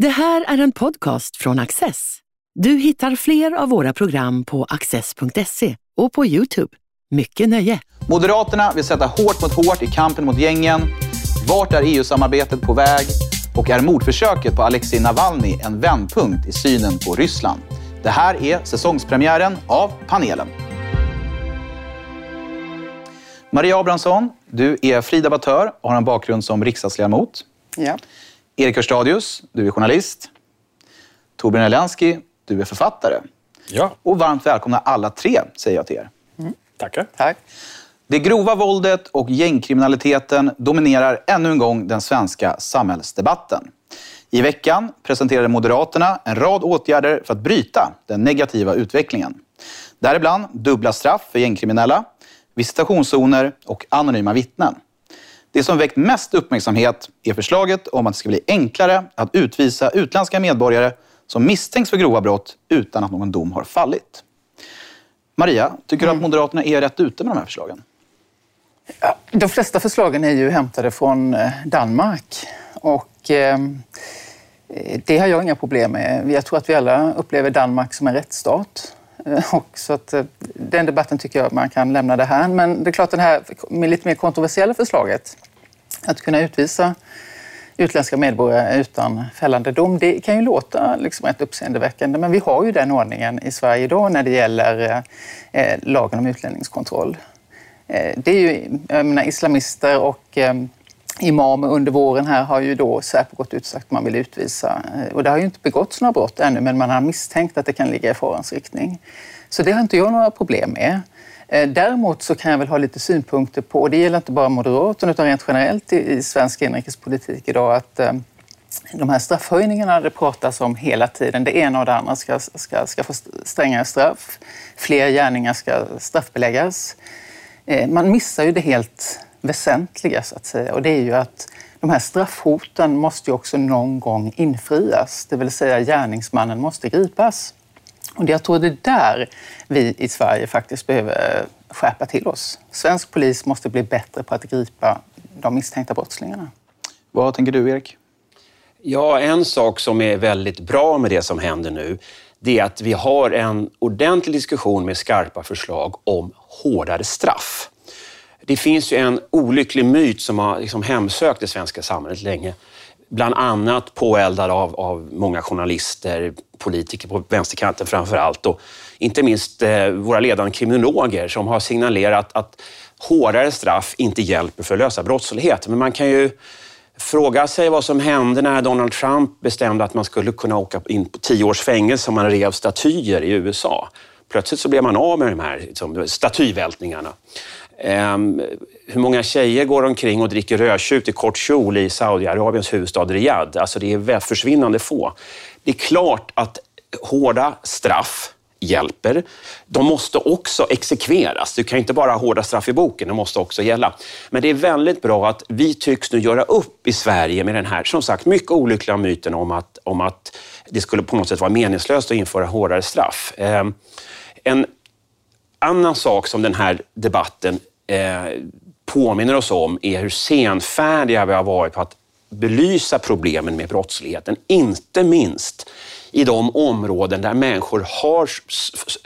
Det här är en podcast från Access. Du hittar fler av våra program på access.se och på Youtube. Mycket nöje! Moderaterna vill sätta hårt mot hårt i kampen mot gängen. Vart är EU-samarbetet på väg? Och är mordförsöket på Alexei Navalny en vändpunkt i synen på Ryssland? Det här är säsongspremiären av panelen. Maria Abrahamsson, du är fri debattör och har en bakgrund som riksdagsledamot. Ja. Erik Hörstadius, du är journalist. Torbjörn Elensky, du är författare. Ja, Och varmt välkomna alla tre, säger jag till er. tackar. Tack. Det grova våldet och gängkriminaliteten dominerar ännu en gång den svenska samhällsdebatten. I veckan presenterade Moderaterna en rad åtgärder för att bryta den negativa utvecklingen. Däribland dubbla straff för gängkriminella, visitationszoner och anonyma vittnen. Det som väckt mest uppmärksamhet är förslaget om att det ska bli enklare att utvisa utländska medborgare som misstänks för grova brott utan att någon dom har fallit. Maria, tycker du att Moderaterna är rätt ute med de här förslagen? Ja, De flesta förslagen är ju hämtade från eh, Danmark och eh, det har jag inga problem med. Jag tror att vi alla upplever Danmark som en rättsstat. Eh, Och så att, eh, den debatten tycker jag man kan lämna det här. Men det är klart det här lite mer kontroversiella förslaget, att kunna utvisa utländska medborgare utan fällande dom, det kan ju låta liksom rätt uppseendeväckande. Men vi har ju den ordningen i Sverige idag när det gäller eh, eh, lagen om utlänningskontroll. Eh, Det är ju, jag menar, islamister och eh, imamer under våren här har ju då Säpo gått ut och sagt att man vill utvisa. Eh, Och det har ju inte begåtts några brott ännu, men man har misstänkt att det kan ligga i farans riktning. Så det har inte jag några problem med. Eh, däremot så kan jag väl ha lite synpunkter på, och det gäller inte bara Moderaterna utan rent generellt i, i svensk inrikespolitik idag, att eh, de här straffhöjningarna det pratas om hela tiden, det ena och det andra ska, ska, ska få strängare straff. Fler gärningar ska straffbeläggas. Eh, man missar ju det helt väsentliga så att säga och det är ju att de här straffhoten måste ju också någon gång infrias. Det vill säga gärningsmannen måste gripas. Och jag tror det är där vi i Sverige faktiskt behöver skärpa till oss. Svensk polis måste bli bättre på att gripa de misstänkta brottslingarna. Vad tänker du, Erik? Ja, en sak som är väldigt bra med det som händer nu, det är att vi har en ordentlig diskussion med skarpa förslag om hårdare straff. Det finns ju en olycklig myt som har liksom hemsökt det svenska samhället länge. Bland annat påeldad av, av många journalister, politiker på vänsterkanten framför allt och inte minst eh, våra ledande kriminologer som har signalerat att hårdare straff inte hjälper för att lösa brottslighet. Men man kan ju fråga sig vad som hände när Donald Trump bestämde att man skulle kunna åka in på tio års fängelse om man rev statyer i USA. Plötsligt så blev man av med de här liksom, statyvältningarna. Ehm, hur många tjejer går omkring och dricker rödtjut i kort kjol i Saudiarabiens huvudstad Riyadh? Alltså det är försvinnande få. Det är klart att hårda straff hjälper. De måste också exekveras. Du kan inte bara ha hårda straff i boken, de måste också gälla. Men det är väldigt bra att vi tycks nu göra upp i Sverige med den här, som sagt, mycket olyckliga myten om att, om att det skulle på något sätt vara meningslöst att införa hårdare straff. Ehm, en annan sak som den här debatten eh, påminner oss om är hur senfärdiga vi har varit på att belysa problemen med brottsligheten. Inte minst i de områden där människor har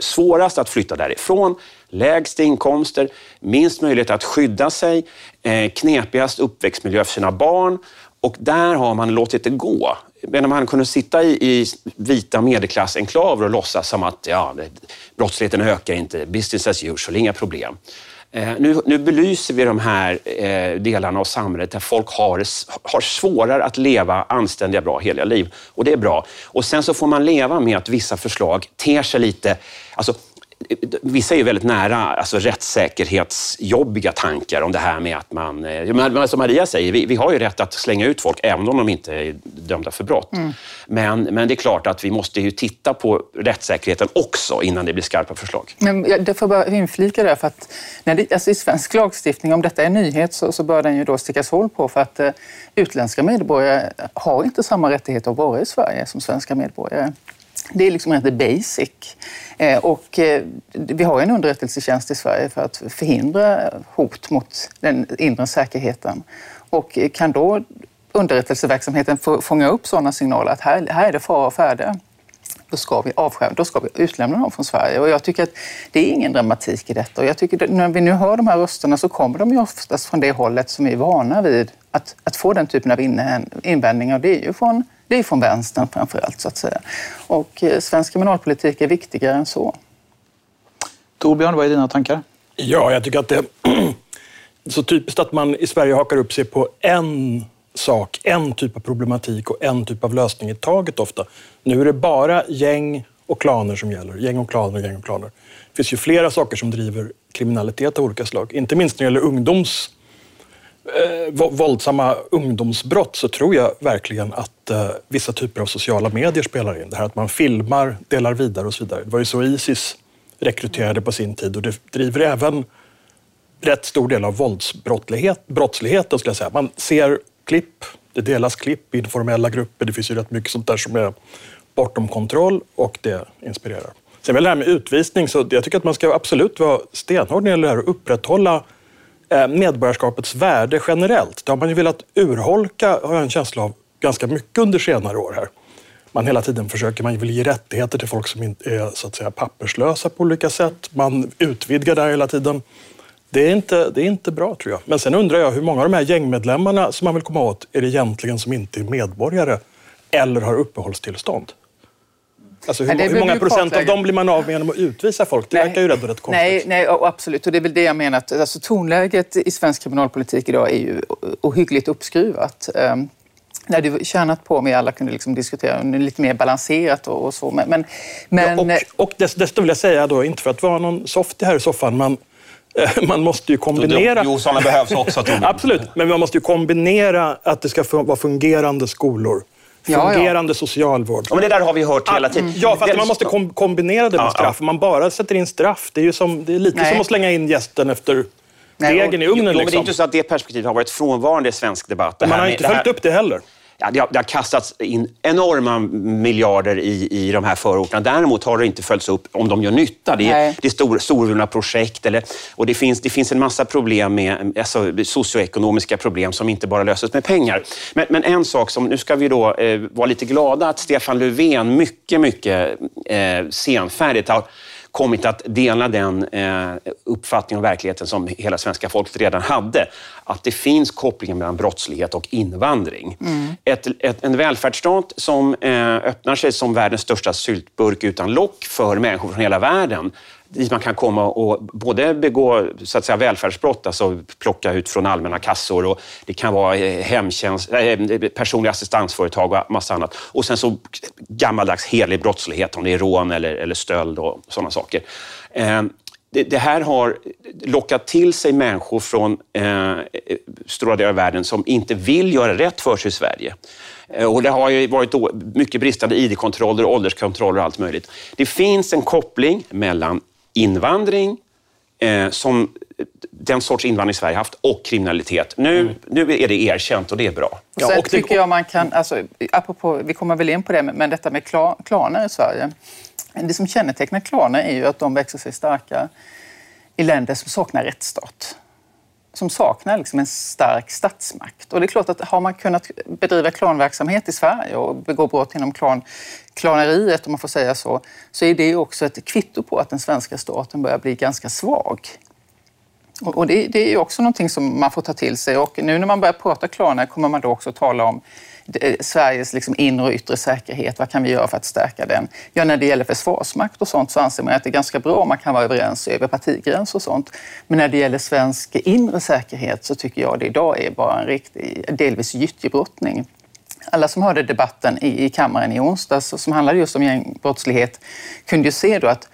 svårast att flytta därifrån, lägst inkomster, minst möjlighet att skydda sig, eh, knepigast uppväxtmiljö för sina barn. Och där har man låtit det gå. Medan man kunde sitta i, i vita medelklassenklaver och låtsas som att ja, brottsligheten ökar inte, business as usual, inga problem. Eh, nu, nu belyser vi de här eh, delarna av samhället där folk har, har svårare att leva anständiga, bra, heliga liv. Och det är bra. Och sen så får man leva med att vissa förslag ter sig lite... Alltså, Vissa är ju väldigt nära alltså rättssäkerhetsjobbiga tankar om det här med att man... eh, men Som Maria säger, vi, vi har ju rätt att slänga ut folk även om de inte är dömda för brott. Men, men det är klart att vi måste ju titta på rättssäkerheten också innan det blir skarpa förslag. Men jag det får bara inflika där, för att när det, alltså i svensk lagstiftning, om detta är en nyhet, så, så bör den ju då stickas hål på för att eh, utländska medborgare har inte samma rättigheter att vara i Sverige som svenska medborgare. Det är liksom rätt basic. Eh, och eh, vi har en underrättelsetjänst i Sverige för att förhindra hot mot den inre säkerheten. Och eh, kan då underrättelseverksamheten fånga upp sådana signaler att här, här är det fara och färde då ska vi avskärma, då ska vi utlämna dem från Sverige. Och jag tycker att det är ingen dramatik i detta. Och jag tycker att när vi nu hör de här rösterna så kommer de ju oftast från det hållet som vi är vana vid att, att få den typen av invändningar. Och Det är ju från, det är från vänstern framför allt, så att säga. Och eh, svensk kriminalpolitik är viktigare än så. Torbjörn, vad är dina tankar? Ja, jag tycker att det är så typiskt att man i Sverige hakar upp sig på en sak, en typ av problematik och en typ av lösning i taget ofta. Nu är det bara gäng och klaner som gäller. Gäng och klaner, gäng och klaner. Det finns ju flera saker som driver kriminalitet av olika slag. Inte minst när det gäller ungdoms, eh, våldsamma ungdomsbrott så tror jag verkligen att eh, vissa typer av sociala medier spelar in. Det här att man filmar, delar vidare och så vidare. Det var ju så Isis rekryterade på sin tid och det driver även rätt stor del av våldsbrottsligheten skulle jag säga. Man ser klipp, det delas klipp i informella grupper. Det finns ju rätt mycket sånt där som är bortom kontroll och det inspirerar. Sen väl det här med utvisning, så jag tycker att man ska absolut vara stenhård när det gäller att upprätthålla eh, Eh, medborgarskapets värde generellt. Det har man ju velat urholka, har jag en känsla av, ganska mycket under senare år här. Man hela tiden försöker, man vill ge rättigheter till folk som är så att säga papperslösa på olika sätt. Man utvidgar där hela tiden. Det är, inte, det är inte bra tror jag. Men sen undrar jag hur många av de här gängmedlemmarna som man vill komma åt är det egentligen som inte är medborgare eller har uppehållstillstånd? Alltså hur, hur många procent av dem blir man av med genom att utvisa folk? Det nej, verkar ju rätt, rätt konstigt. Nej, nej, absolut. Och det är väl det jag menar. Att, alltså, tonläget i svensk kriminalpolitik idag är ju ohyggligt uppskruvat. Um, det hade tjänat på om vi alla kunde liksom diskutera lite mer balanserat och, och så. Men, men, ja, och, och dessutom vill jag säga då, inte för att vara någon softie här i soffan, men man måste ju kombinera... Jo, sådana behövs också. Absolut, men man måste ju kombinera att det ska vara fungerande skolor. Fungerande ja, ja. socialvård. Ja, men det där har vi hört hela tiden. Ja, fast man måste kom kombinera det med straff. Om man bara sätter in straff, det är, ju som, det är lite Nej. som att slänga in gästen efter degen i ugnen. Jo, liksom. men det är liksom. inte så att det perspektivet har varit frånvarande i svensk debatt. Man har inte följt upp det heller ja, det, har, det har kastats in enorma miljarder i, i de här förorterna. Däremot har det inte följts upp om de gör nytta. Det är, det är stor, storvulna projekt eller, och det finns, det finns en massa problem med alltså, socioekonomiska problem som inte bara löses med pengar. Men, men en sak som, nu ska vi då eh, vara lite glada att Stefan Löfven mycket, mycket eh, senfärdigt har kommit att dela den eh, uppfattning om verkligheten som hela svenska folket redan hade. Att det finns kopplingar mellan brottslighet och invandring. Mm. Ett, ett, en välfärdsstat som eh, öppnar sig som världens största syltburk utan lock för människor från hela världen dit man kan komma och både begå så att säga, välfärdsbrott, alltså plocka ut från allmänna kassor och det kan vara eh, hemtjänst, eh, personliga assistansföretag och massa annat. Och sen så gammaldags helig brottslighet, om det är rån eller, eller stöld och sådana saker. Eh, det, det, här har lockat till sig människor från eh, stora delar av världen som inte vill göra rätt för sig i Sverige. Och det har ju varit mycket bristande ID-kontroller, ålderskontroller och allt möjligt. Det finns en koppling mellan invandring, eh, som den sorts invandring Sverige haft och kriminalitet. Nu, mm. nu är det erkänt och det är bra. Ja, Sen och tycker det... jag man kan, alltså, apropå, vi kommer väl in på det, men detta med klaner i Sverige. Det som kännetecknar klaner är ju att de växer sig starka i länder som saknar rättsstat som saknar liksom en stark statsmakt. Och det är klart att har man kunnat bedriva klanverksamhet i Sverige och begå brott inom klan, klaneriet, om man får säga så, så är det också ett kvitto på att den svenska staten börjar bli ganska svag. Och det, det är också någonting som man får ta till sig. Och nu när man börjar prata klaner kommer man då också tala om Eh, Sveriges liksom inre och yttre säkerhet. Vad kan vi göra för att stärka den? Ja, när det gäller försvarsmakt och sånt så anser man att det är ganska bra om man kan vara överens över partigränser och sånt. Men när det gäller svensk inre säkerhet så tycker jag det idag är bara en riktig, delvis gyttjebrottning alla som hörde debatten i, i kammaren i onsdags som handlade just om gängbrottslighet kunde ju se då att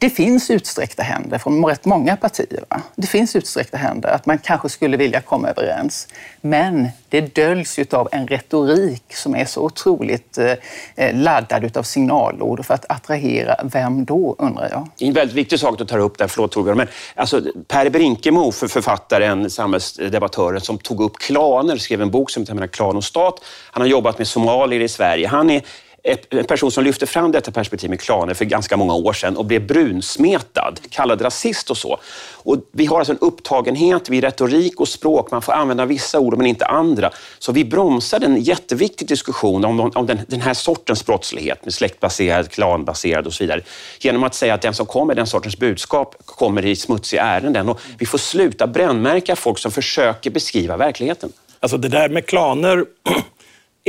det finns utsträckta händer från rätt många partier. Va? Det finns utsträckta händer, att man kanske skulle vilja komma överens. Men det döljs av en retorik som är så otroligt eh, laddad av signalord för att attrahera vem då, undrar jag? Det är en väldigt viktig sak att ta upp där, förlåt Torbjörn. Men alltså, Per Brinkemo, för författaren, samhällsdebattören som tog upp klaner, skrev en bok som heter Klan och stat. Han har jobbat med somalier i Sverige. Han är en person som lyfte fram detta perspektiv med klaner för ganska många år sedan och blev brunsmetad, kallad rasist och så. Och vi har alltså en upptagenhet vid retorik och språk. Man får använda vissa ord men inte andra. Så vi bromsar en jätteviktig diskussion om, om den, den, här sortens brottslighet med släktbaserad, klanbaserad och så vidare. Genom att säga att den som kommer med den sortens budskap kommer i smutsiga ärenden. Och vi får sluta brännmärka folk som försöker beskriva verkligheten. Alltså det där med klaner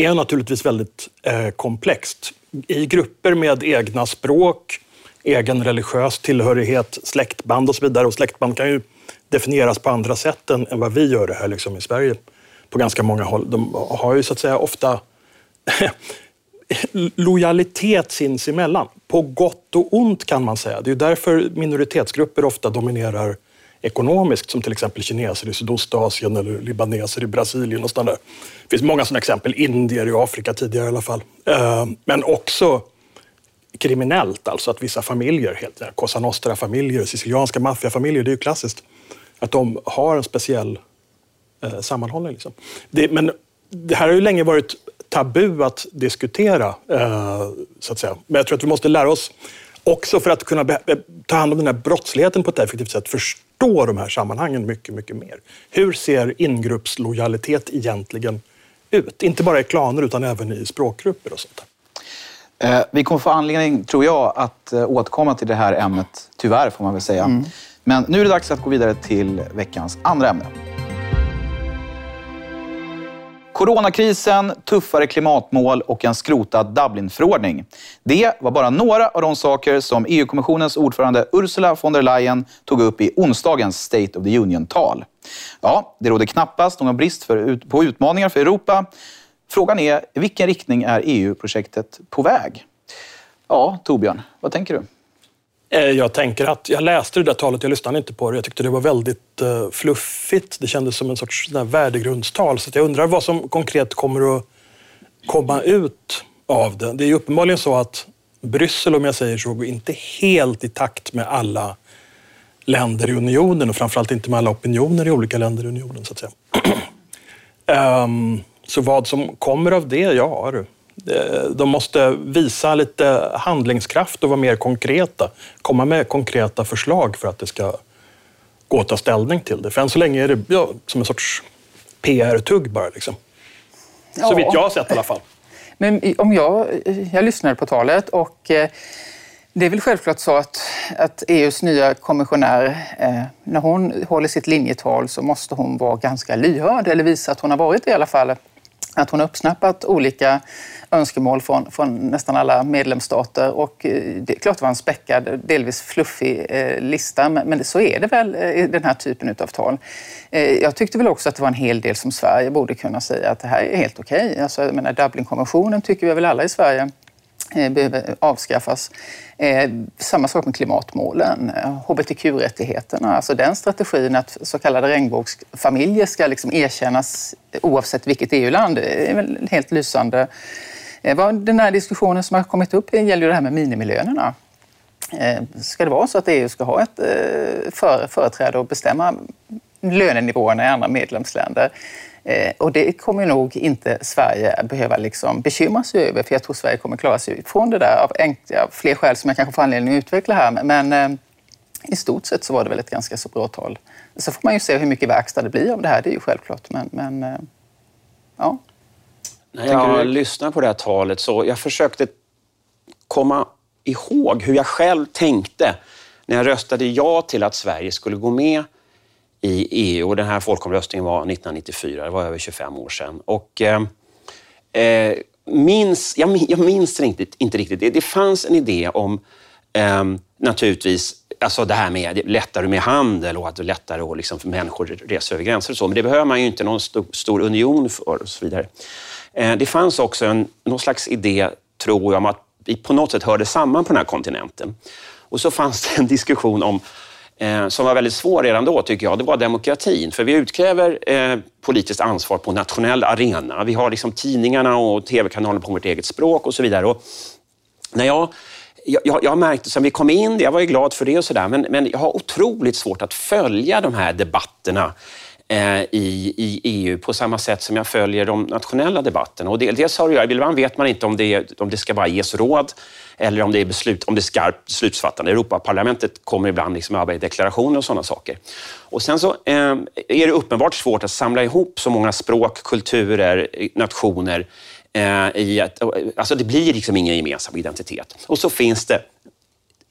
är naturligtvis väldigt eh, komplext. I grupper med egna språk, egen religiös tillhörighet, släktband och så vidare. Och släktband kan ju definieras på andra sätt än, än vad vi gör det här liksom i Sverige på ganska många håll. De har ju så att säga ofta lojalitet sinsemellan. På gott och ont kan man säga. Det är därför minoritetsgrupper ofta dominerar ekonomiskt, som till exempel kineser i Sydostasien eller libaneser i Brasilien och. Det finns många sådana exempel, indier i Afrika tidigare i alla fall. Eh, men också kriminellt, alltså att vissa familjer, helt Cosa Nostra-familjer, sicilianska maffiafamiljer, det är ju klassiskt, att de har en speciell eh, sammanhållning. Liksom. Det, men det här har ju länge varit tabu att diskutera, eh, så att säga. Men jag tror att vi måste lära oss också för att kunna ta hand om den här brottsligheten på ett effektivt sätt, förstå de här sammanhangen mycket, mycket mer. Hur ser ingruppslojalitet egentligen ut? Inte bara i klaner utan även i språkgrupper och sånt där. Eh, vi kommer få anledning, tror jag, att eh, återkomma till det här ämnet, tyvärr får man väl säga. Mm. Men nu är det dags att gå vidare till veckans andra ämne. Coronakrisen, tuffare klimatmål och en skrotad Dublinförordning. Det var bara några av de saker som EU-kommissionens ordförande Ursula von der Leyen tog upp i onsdagens State of the Union-tal. Ja, det råder knappast någon brist för, på utmaningar för Europa. Frågan är, i vilken riktning är EU-projektet på väg? Ja, Torbjörn, vad tänker du? Eh, jag tänker att jag läste det där talet, jag lyssnade inte på det. Jag tyckte det var väldigt eh, fluffigt. Det kändes som en sorts värdegrundstal. Så jag undrar vad som konkret kommer att komma ut av det. Det är uppenbarligen så att Bryssel, om jag säger så, går inte helt i takt med alla länder i unionen och framförallt inte med alla opinioner i olika länder i unionen. Så, att säga. um, så vad som kommer av det, ja du. Eh, de måste visa lite handlingskraft och vara mer konkreta. Komma med konkreta förslag för att det ska gå att ta ställning till det. För än så länge är det ja, som en sorts PR-tugg bara. Liksom. Så vitt jag har sett i alla fall. Men om jag, jag lyssnade på talet och eh, det är väl självklart så att, att EUs nya kommissionär, eh, när hon håller sitt linjetal så måste hon vara ganska lyhörd eller visa att hon har varit det i alla fall att hon har uppsnappat olika önskemål från, från nästan alla medlemsstater. Och eh, det är klart det var en späckad, delvis fluffig eh, lista, men, men så är det väl eh, i den här typen av tal. Eh, jag tyckte väl också att det var en hel del som Sverige borde kunna säga att det här är helt okej. Okay. Alltså, Dublinkonventionen tycker vi väl alla i Sverige Eh, behöver avskaffas. Eh, samma sak med klimatmålen, hbtq-rättigheterna. Alltså den strategin att så kallade regnbågsfamiljer ska liksom erkännas oavsett vilket EU-land är väl helt lysande. Eh, den här diskussionen som har kommit upp gäller ju det här med minimilönerna. Eh, ska det vara så att EU ska ha ett eh, företräde och bestämma lönenivåerna i andra medlemsländer? Eh, och det kommer nog inte Sverige behöva liksom bekymra sig över, för jag tror Sverige kommer klara sig från det där av enkla, fler skäl som jag kanske får anledning att utveckla här. Men eh, i stort sett så var det väl ett ganska så bra tal. Så får man ju se hur mycket verkstad det blir av det här, det är ju självklart. Men, men eh, ja. När jag lyssnade på det här talet så jag försökte komma ihåg hur jag själv tänkte när jag röstade ja till att Sverige skulle gå med i EU. Och den här folkomröstningen var 1994, det var över 25 år sedan. Och, eh, eh minns, jag, jag minns inte, inte riktigt. Det, det fanns en idé om eh, naturligtvis alltså det här med lättare med handel och att det är lättare att liksom, för människor resa över gränser och så. Men det behöver man ju inte någon stor, stor union för och så vidare. Eh, det fanns också en, någon slags idé, tror jag, om att vi på något sätt hörde samman på den här kontinenten. Och så fanns det en diskussion om Eh, som var väldigt svår redan då, tycker jag, det var demokratin. För vi utkräver eh, politiskt ansvar på nationell arena. Vi har liksom tidningarna och tv-kanalerna på vårt eget språk och så vidare. Och när jag jag, jag märkte sen vi kom in, jag var ju glad för det och sådär, men, men jag har otroligt svårt att följa de här debatterna eh, i, i EU på samma sätt som jag följer de nationella debatterna. Och dels har det att göra, ibland vet man inte om det, om det ska bara ges råd eller om det är beslut, om det är skarpt beslutsfattande. Europaparlamentet kommer ibland liksom över i deklarationer och sådana saker. Och sen så eh, är det uppenbart svårt att samla ihop så många språk, kulturer, nationer eh, i att, alltså det blir liksom ingen gemensam identitet. Och så finns det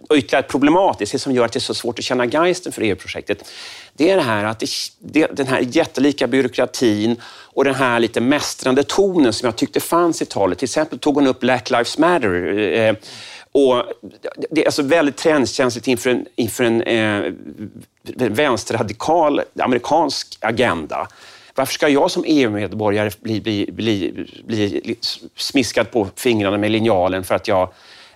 och ytterligare problematiskt, det som gör att det är så svårt att känna geisten för EU-projektet, det är det här att det, det, den här jättelika byråkratin och den här lite mästrande tonen som jag tyckte fanns i talet. Till exempel tog hon upp Black Lives Matter. Eh, och det är alltså väldigt trendkänsligt inför en, inför en eh, vänsterradikal amerikansk agenda. Varför ska jag som EU-medborgare bli, bli, bli, bli smiskad på fingrarna med linjalen för att jag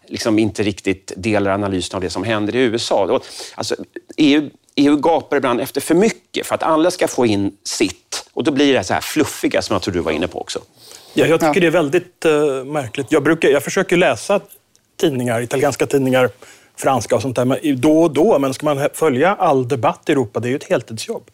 liksom inte riktigt delar analysen av det som händer i USA. Alltså, EU, EU gapar ibland efter för mycket för att alla ska få in sitt. Och då blir det så här fluffiga som jag tror du var inne på också. Ja, jag tycker det är väldigt uh, märkligt. Jag, brukar, jag försöker läsa tidningar, italienska tidningar, franska och sånt där då och då. Men ska man följa all debatt i Europa, det är ju ett heltidsjobb.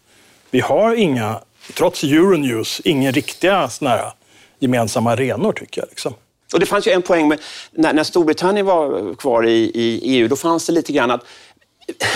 Vi har inga, trots Euronews, inga riktiga såna här gemensamma arenor tycker jag. Liksom. Och det fanns ju en poäng med, när, när Storbritannien var kvar i, i, EU, då fanns det lite grann att,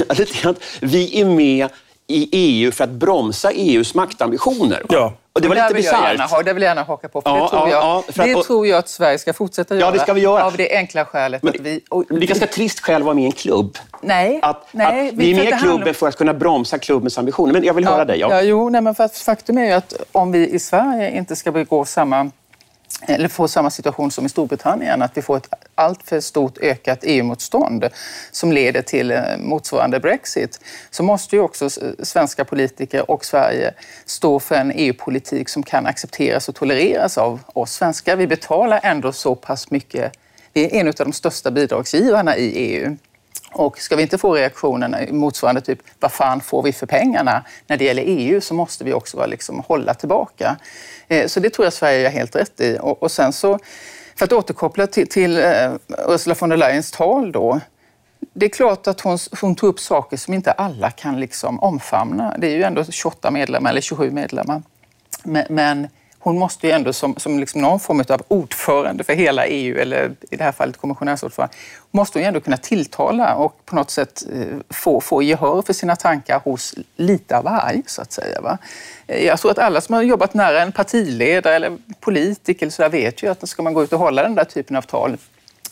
lite grann att vi är med i EU för att bromsa EUs maktambitioner. Ja. Och det var lite bisarrt. Det vill jag gärna haka på, för ja, det, tror, ja, jag, det att, tror jag att Sverige ska fortsätta göra. Ja, det ska vi göra. Av det enkla skälet Men, att vi... Och, det är ganska trist skäl att vara med i en klubb. Nej. Att, nej, att vi är med i klubben för att kunna bromsa klubbens ambitioner. Men jag vill ja, höra dig. Ja. Ja, jo, nej, men faktum är ju att om vi i Sverige inte ska begå samma eller få samma situation som i Storbritannien, att vi får ett alltför stort ökat EU-motstånd som leder till eh, motsvarande Brexit, så måste ju också svenska politiker och Sverige stå för en EU-politik som kan accepteras och tolereras av oss svenskar. Vi betalar ändå så pass mycket. Vi är en av de största bidragsgivarna i EU. Och ska vi inte få reaktionerna motsvarande typ vad fan får vi för pengarna när det gäller EU så måste vi också liksom hålla tillbaka. Eh, så det tror jag Sverige gör helt rätt i. Och, sen så, för att återkoppla till, till eh, Ursula von der Leyens tal då. Det är klart att hon, hon tog upp saker som inte alla kan liksom omfamna. Det är ju ändå 28 medlemmar, eller 27 medlemmar. men, men hon måste ju ändå som, som liksom någon form av ordförande för hela EU, eller i det här fallet kommissionärsordförande, måste hon ju ändå kunna tilltala och på något sätt eh, få, få gehör för sina tankar hos lite av varje, så att säga. Va? Eh, jag tror att alla som har jobbat nära en partiledare eller politiker eller så där vet ju att ska man gå ut och hålla den där typen av tal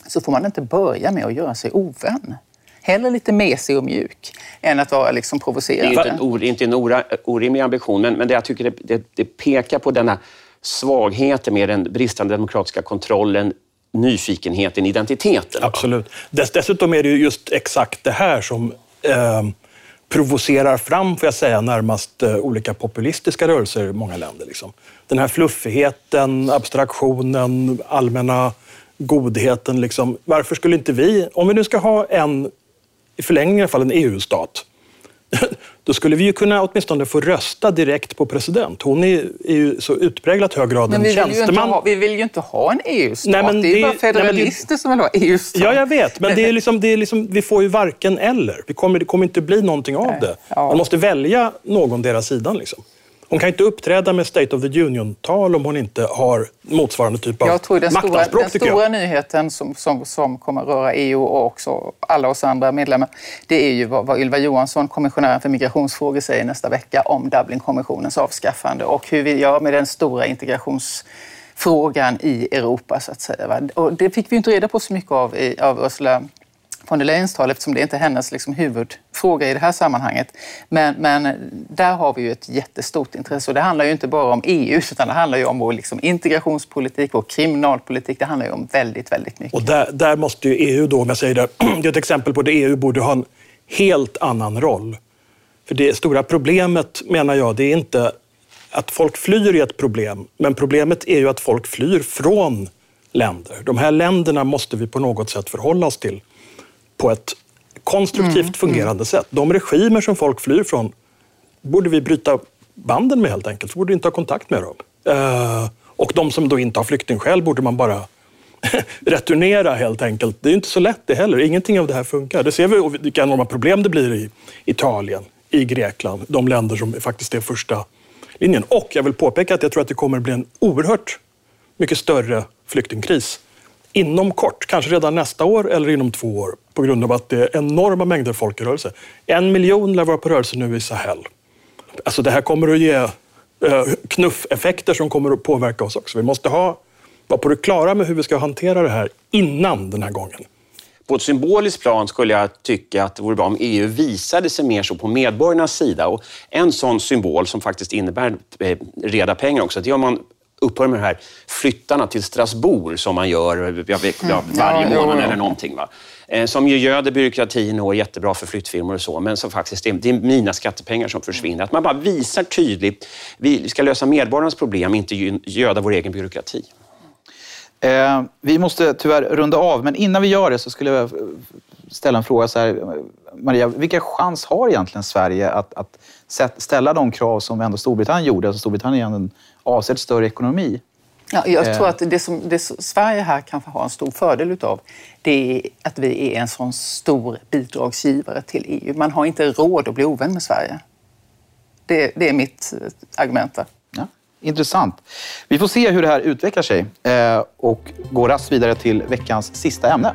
så får man inte börja med att göra sig ovän. Hellre lite mesig och mjuk än att vara liksom provocerande. Det är inte en, inte en or, orimlig ambition, men, men det jag tycker det, det, det pekar på denna svagheter med den bristande demokratiska kontrollen, nyfikenheten, identiteten. Absolut. Dess, dessutom är det just exakt det här som eh, provocerar fram, får jag säga, närmast eh, olika populistiska rörelser i många länder. Liksom. Den här fluffigheten, abstraktionen, allmänna godheten. Liksom. Varför skulle inte vi, om vi nu ska ha en, i förlängningen i alla fall, en EU-stat, då skulle vi ju kunna åtminstone få rösta direkt på president. Hon är, är ju så utpräglat hög grad en tjänsteman. Ha, vi vill ju inte ha en EU-stat. Nej, men det är ju bara federalister nej, det, som vill ha EU-stat. Ja, jag vet. Men det är liksom, det är liksom, vi får ju varken eller. Vi kommer, det kommer inte bli någonting av nej. det. Ja. Man måste välja någon deras sidan. Liksom. Hon kan inte uppträda med State of the Union-tal om hon inte har motsvarande typ av jag tror den maktanspråk. Stora, den stora nyheten som, som, som kommer röra EU och också alla oss andra medlemmar, det är ju vad, vad Ylva Johansson, kommissionären för migrationsfrågor, säger nästa vecka om Dublinkonventionens avskaffande och hur vi gör med den stora integrationsfrågan i Europa, så att säga. Och det fick vi inte reda på så mycket av, i, av Ursula von der Leyens tal eftersom det inte är hennes liksom huvudfråga i det här sammanhanget. Men, men där har vi ju ett jättestort intresse och det handlar ju inte bara om EU utan det handlar ju om vår liksom integrationspolitik vår kriminalpolitik. Det handlar ju om väldigt, väldigt mycket. Och där, där måste ju EU då, om jag säger det, det är ett exempel på det EU borde ha en helt annan roll. För det stora problemet, menar jag, det är inte att folk flyr är ett problem, men problemet är ju att folk flyr från länder. De här länderna måste vi på något sätt förhålla oss till på ett konstruktivt mm, fungerande mm. sätt. De regimer som folk flyr från borde vi bryta banden med helt enkelt. Så borde vi inte ha kontakt med dem. Uh, och de som då inte har flyktingskäl borde man bara returnera helt enkelt. Det är inte så lätt det heller. Ingenting av det här funkar. Det ser vi vilka enorma problem det blir i Italien, i Grekland, de länder som faktiskt är första linjen. Och jag vill påpeka att jag tror att det kommer att bli en oerhört mycket större flyktingkris inom kort, kanske redan nästa år eller inom två år på grund av att det är enorma mängder folk i rörelse. En miljon lär vara på rörelse nu i Sahel. Alltså det här kommer att ge eh, knuffeffekter som kommer att påverka oss också. Vi måste ha, vara på det klara med hur vi ska hantera det här innan den här gången. På ett symboliskt plan skulle jag tycka att det vore bra om EU visade sig mer så på medborgarnas sida. Och en sån symbol som faktiskt innebär eh, reda pengar också, det är om man upphör med de här flyttarna till Strasbourg som man gör jag vet, ja, varje Ja, månad eller någonting. Va? Eh, Som ju göder byråkratin och är jättebra för flyttfirmor och så, men som faktiskt är, det är mina skattepengar som försvinner. Att man bara visar tydligt, vi ska lösa medborgarnas problem, inte gö- göda vår egen byråkrati. Eh, vi måste tyvärr runda av, men innan vi gör det så skulle jag ställa en fråga. Så här, Maria, vilka chans har egentligen Sverige att, att ställa de krav som ändå Storbritannien gjorde? Alltså Storbritannien är en avsevärt större ekonomi. Ja, jag Eh. tror att det som, det som Sverige här kan ha en stor fördel utav det är att vi är en sån stor bidragsgivare till EU. Man har inte råd att bli ovän med Sverige. Det, det är mitt eh, argument där. Ja, intressant. Vi får se hur det här utvecklar sig eh, och går raskt vidare till veckans sista ämne.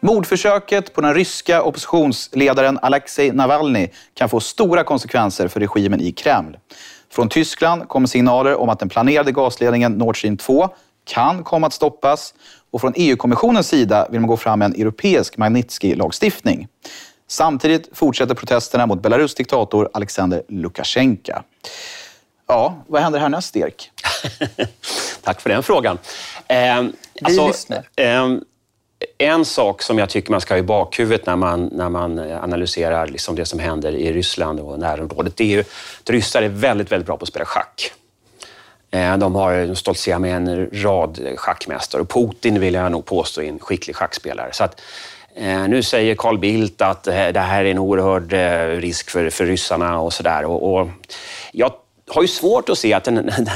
Mordförsöket på den ryska oppositionsledaren Alexej Navalny kan få stora konsekvenser för regimen i Kreml. Från Tyskland kommer signaler om att den planerade gasledningen Nord Stream 2 kan komma att stoppas och från EU-kommissionens sida vill man gå fram med en europeisk Magnitsky-lagstiftning. Samtidigt fortsätter protesterna mot Belarus diktator Alexander Lukasjenko. Ja, vad händer härnäst, Erik? Tack för den frågan. Eh, lyssnar. eh, en sak som jag tycker man ska ha i bakhuvudet när man, när man eh, analyserar liksom det som händer i Ryssland och närområdet, det är ju att ryssar är väldigt, väldigt bra på att spela schack. Eh, de har stoltserar med en rad schackmästare och Putin vill jag nog påstå är en skicklig schackspelare. Så att, eh, nu säger Carl Bildt att det här är en oerhörd risk för, för ryssarna och sådär. Och, och jag har ju svårt att se att den, den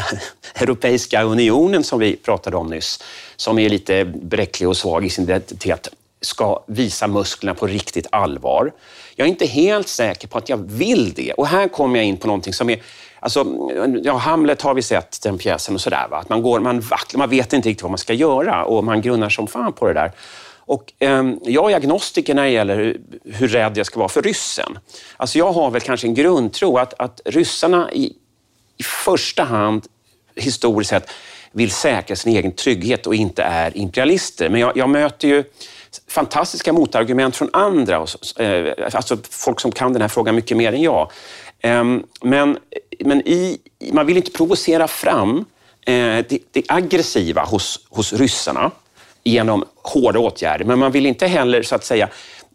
Europeiska unionen som vi pratade om nyss, som är lite bräcklig och svag i sin identitet, ska visa musklerna på riktigt allvar. Jag är inte helt säker på att jag vill det. Och här kommer jag in på någonting som är Alltså, ja, Hamlet har vi sett, den pjäsen och sådär. Att man, går, man vacklar, man vet inte riktigt vad man ska göra och man grunnar som fan på det där. Och, eh, jag är agnostiker när det gäller hur, hur rädd jag ska vara för ryssen. Alltså, jag har väl kanske en grundtro att, att ryssarna i, i första hand historiskt sett vill säkra sin egen trygghet och inte är imperialister. Men jag, jag möter ju fantastiska motargument från andra, eh, alltså folk som kan den här frågan mycket mer än jag. Ehm, men, men i, man vill inte provocera fram eh, det, det aggressiva hos, hos ryssarna genom hårda åtgärder, men man vill inte heller så att säga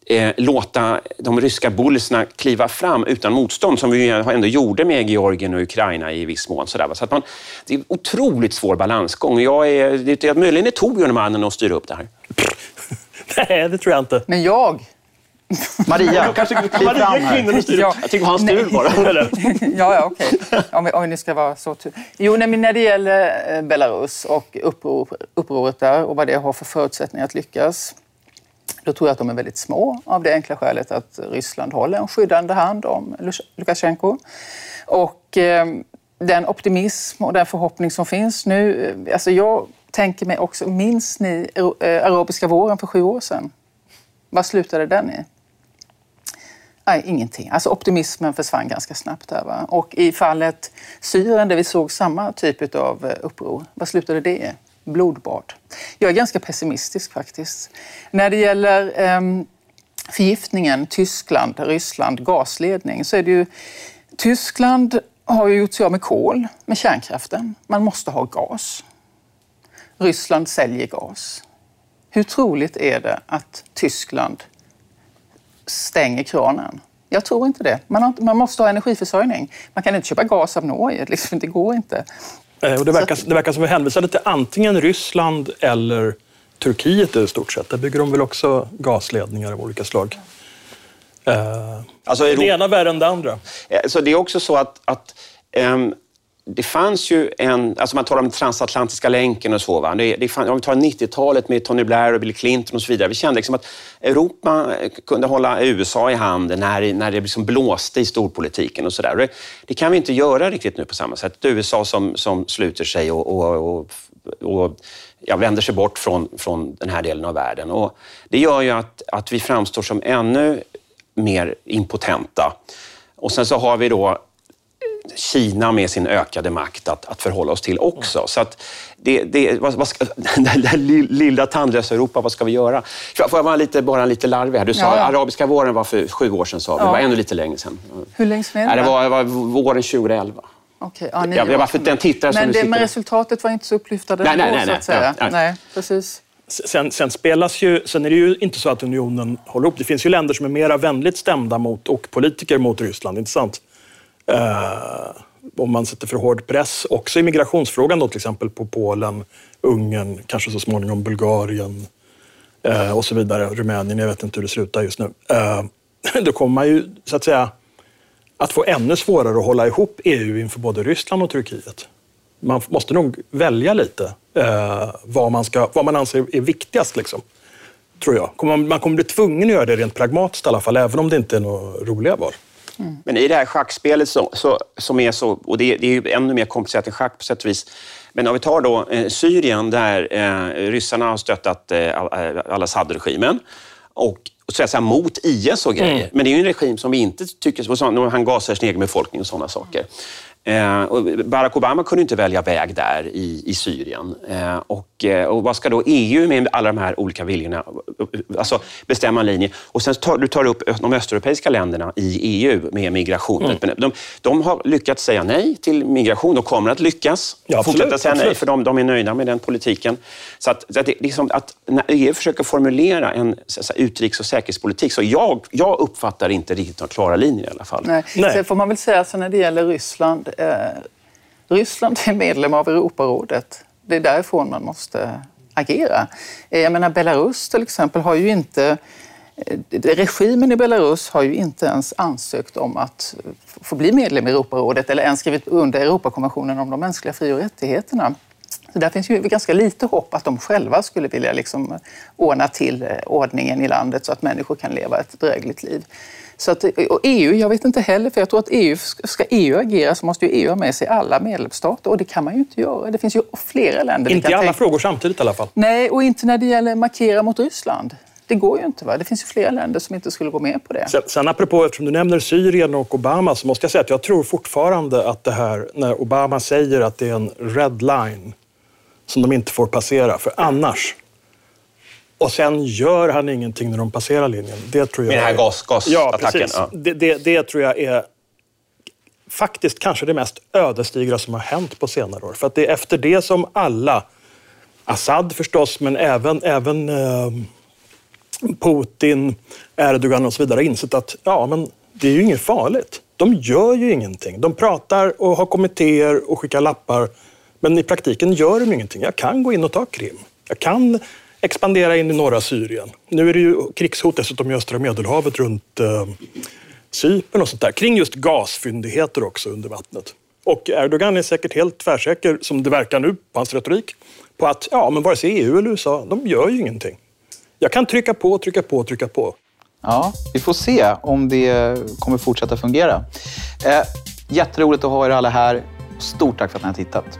eh, låta de ryska bullisarna kliva fram utan motstånd, som vi ändå gjorde med Georgien och Ukraina i viss mån. Så att man, det är en otroligt svår balansgång. Jag är, det är, möjligen är Torbjörn mannen att styra upp det här. Nej, det tror jag inte. Men jag... Maria, kliv fram här. Ja, Jag tycker hans nej. tur bara. ja, ja okej. Om, vi, om vi nu ska vara så tur. Jo, nej, men när det gäller eh, Belarus och uppror, upproret där och vad det har för förutsättningar att lyckas. Då tror jag att de är väldigt små av det enkla skälet att Ryssland håller en skyddande hand om Lukasjenko. Och eh, den optimism och den förhoppning som finns nu. Eh, alltså jag tänker mig också, minns ni eh, arabiska våren för sju år sedan? Vad slutade den i? Nej, ingenting. Alltså optimismen försvann ganska snabbt där. Va? Och i fallet Syrien där vi såg samma typ av eh, uppror, vad slutade det i? Blodbad. Jag är ganska pessimistisk faktiskt. När det gäller eh, förgiftningen, Tyskland, Ryssland, gasledning, så är det ju... Tyskland har ju gjort sig av med kol, med kärnkraften. Man måste ha gas. Ryssland säljer gas. Hur troligt är det att Tyskland stänger kranen? Jag tror inte det. Man, har, man måste ha energiförsörjning. Man kan inte köpa gas av Norge. Liksom, det går inte. Eh, Och det, verkar, det verkar som att vi hänvisade till antingen Ryssland eller Turkiet i stort sett. Där bygger de väl också gasledningar av olika slag. Eh, Alltså, det ena värre än det andra. Eh, Så det är också så att, att ehm, det fanns ju en, alltså man talar om den transatlantiska länken och så. Va? Det, det fann, om vi tar 90-talet med Tony Blair och Bill Clinton och så vidare. Vi kände liksom att Europa kunde hålla USA i handen när, när det liksom blåste i storpolitiken och sådär. Det, det kan vi inte göra riktigt nu på samma sätt. USA som, som sluter sig och, och, och, och ja, vänder sig bort från, från den här delen av världen. Och det gör ju att, att vi framstår som ännu mer impotenta. Och sen så har vi då Kina med sin ökade makt att, att förhålla oss till också. Så att det, det, vad, vad ska, det där lilla tandlösa Europa, vad ska vi göra? Får jag vara lite, bara lite larvig här? Du sa ja, ja. arabiska våren var för sju år sedan, sa vi. Ja. Det var ännu lite längre sedan. Hur länge sedan är det? Det var, var våren 2011. Okej, ja, jag, jag var för den tittare men, det, men resultatet var inte så upplyftande nej, nej, nej, så att säga. Nej, nej. precis. Sen, sen, spelas ju, sen är det ju inte så att unionen håller ihop. Det finns ju länder som är mera vänligt stämda mot, och politiker mot Ryssland, inte sant? Eh, om man sätter för hård press, också i migrationsfrågan då till exempel på Polen, Ungern, kanske så småningom Bulgarien eh, och så vidare, Rumänien, jag vet inte hur det slutar just nu. Eh, då kommer man ju så att säga att få ännu svårare att hålla ihop EU inför både Ryssland och Turkiet. Man måste nog välja lite eh, vad, man ska, vad man anser är viktigast. Liksom, tror jag. Man, man kommer bli tvungen att göra det rent pragmatiskt i alla fall, även om det inte är några roliga val. Mm. Men i det här schackspelet så, så, som är så, och det, det är ju ännu mer komplicerat än schack på sätt och vis. Men om vi tar då eh, Syrien där eh, ryssarna har stöttat eh, al-Assad-regimen och så att säga, mot IS och grejer. Mm. Men det är ju en regim som vi inte tycker... Han gasar sin egen befolkning och sådana saker. Eh, Barack Obama kunde inte välja väg där i, i Syrien. Eh, och, eh, och vad ska då EU med alla de här olika viljorna alltså bestämma en linje? Och sen tar du tar upp de östeuropeiska länderna i EU med migration. Mm. De, de, har lyckats säga nej till migration och kommer att lyckas ja, absolut, fortsätta säga absolut. nej för de, de är nöjda med den politiken. Så att, så att, det, liksom att när EU försöker formulera en så utrikes och säkerhetspolitik så jag, jag uppfattar inte riktigt några klara linjer i alla fall. Nej. nej. Sen får man väl säga så när det gäller Ryssland eh, Ryssland är medlem av Europarådet. Det är därifrån man måste agera. Eh, jag menar Belarus till exempel har ju inte eh, Regimen i Belarus har ju inte ens ansökt om att få bli medlem i Europarådet eller ens skrivit under Europakonventionen om de mänskliga fri och rättigheterna. Så där finns ju ganska lite hopp att de själva skulle vilja liksom ordna till eh, ordningen i landet så att människor kan leva ett drägligt liv. Så att, och EU, jag vet inte heller, för jag tror att EU, ska EU agera så måste ju EU ha med sig alla medlemsstater och det kan man ju inte göra. Det finns ju flera länder. Inte i alla tänka. frågor samtidigt i alla fall. Nej, och inte när det gäller markera mot Ryssland. Det går ju inte. Va? Det finns ju flera länder som inte skulle gå med på det. Sen, sen apropå, eftersom du nämner Syrien och Obama, så måste jag säga att jag tror fortfarande att det här, när Obama säger att det är en red line som de inte får passera, för annars och sen gör han ingenting när de passerar linjen. Det tror jag Med den här gas, gasattacken? Ja, Ja. Det, det, det tror jag är faktiskt kanske det mest ödesdigra som har hänt på senare år. För att det är efter det som alla, Assad förstås, men även, även eh, Putin, Erdogan och så vidare, har insett att ja, men det är ju inget farligt. De gör ju ingenting. De pratar och har kommittéer och skickar lappar. Men i praktiken gör de ingenting. Jag kan gå in och ta Krim. Jag kan expandera in i norra Syrien. Nu är det ju krigshot dessutom i östra Medelhavet runt eh, Cypern och sånt där. Kring just gasfyndigheter också under vattnet. Och Erdogan är säkert helt tvärsäker, som det verkar nu på hans retorik, på att ja, men vare sig EU eller USA, de gör ju ingenting. Jag kan trycka på, trycka på, trycka på. Ja, vi får se om det kommer fortsätta fungera. Eh, jätteroligt att ha er alla här. Stort tack för att ni har tittat.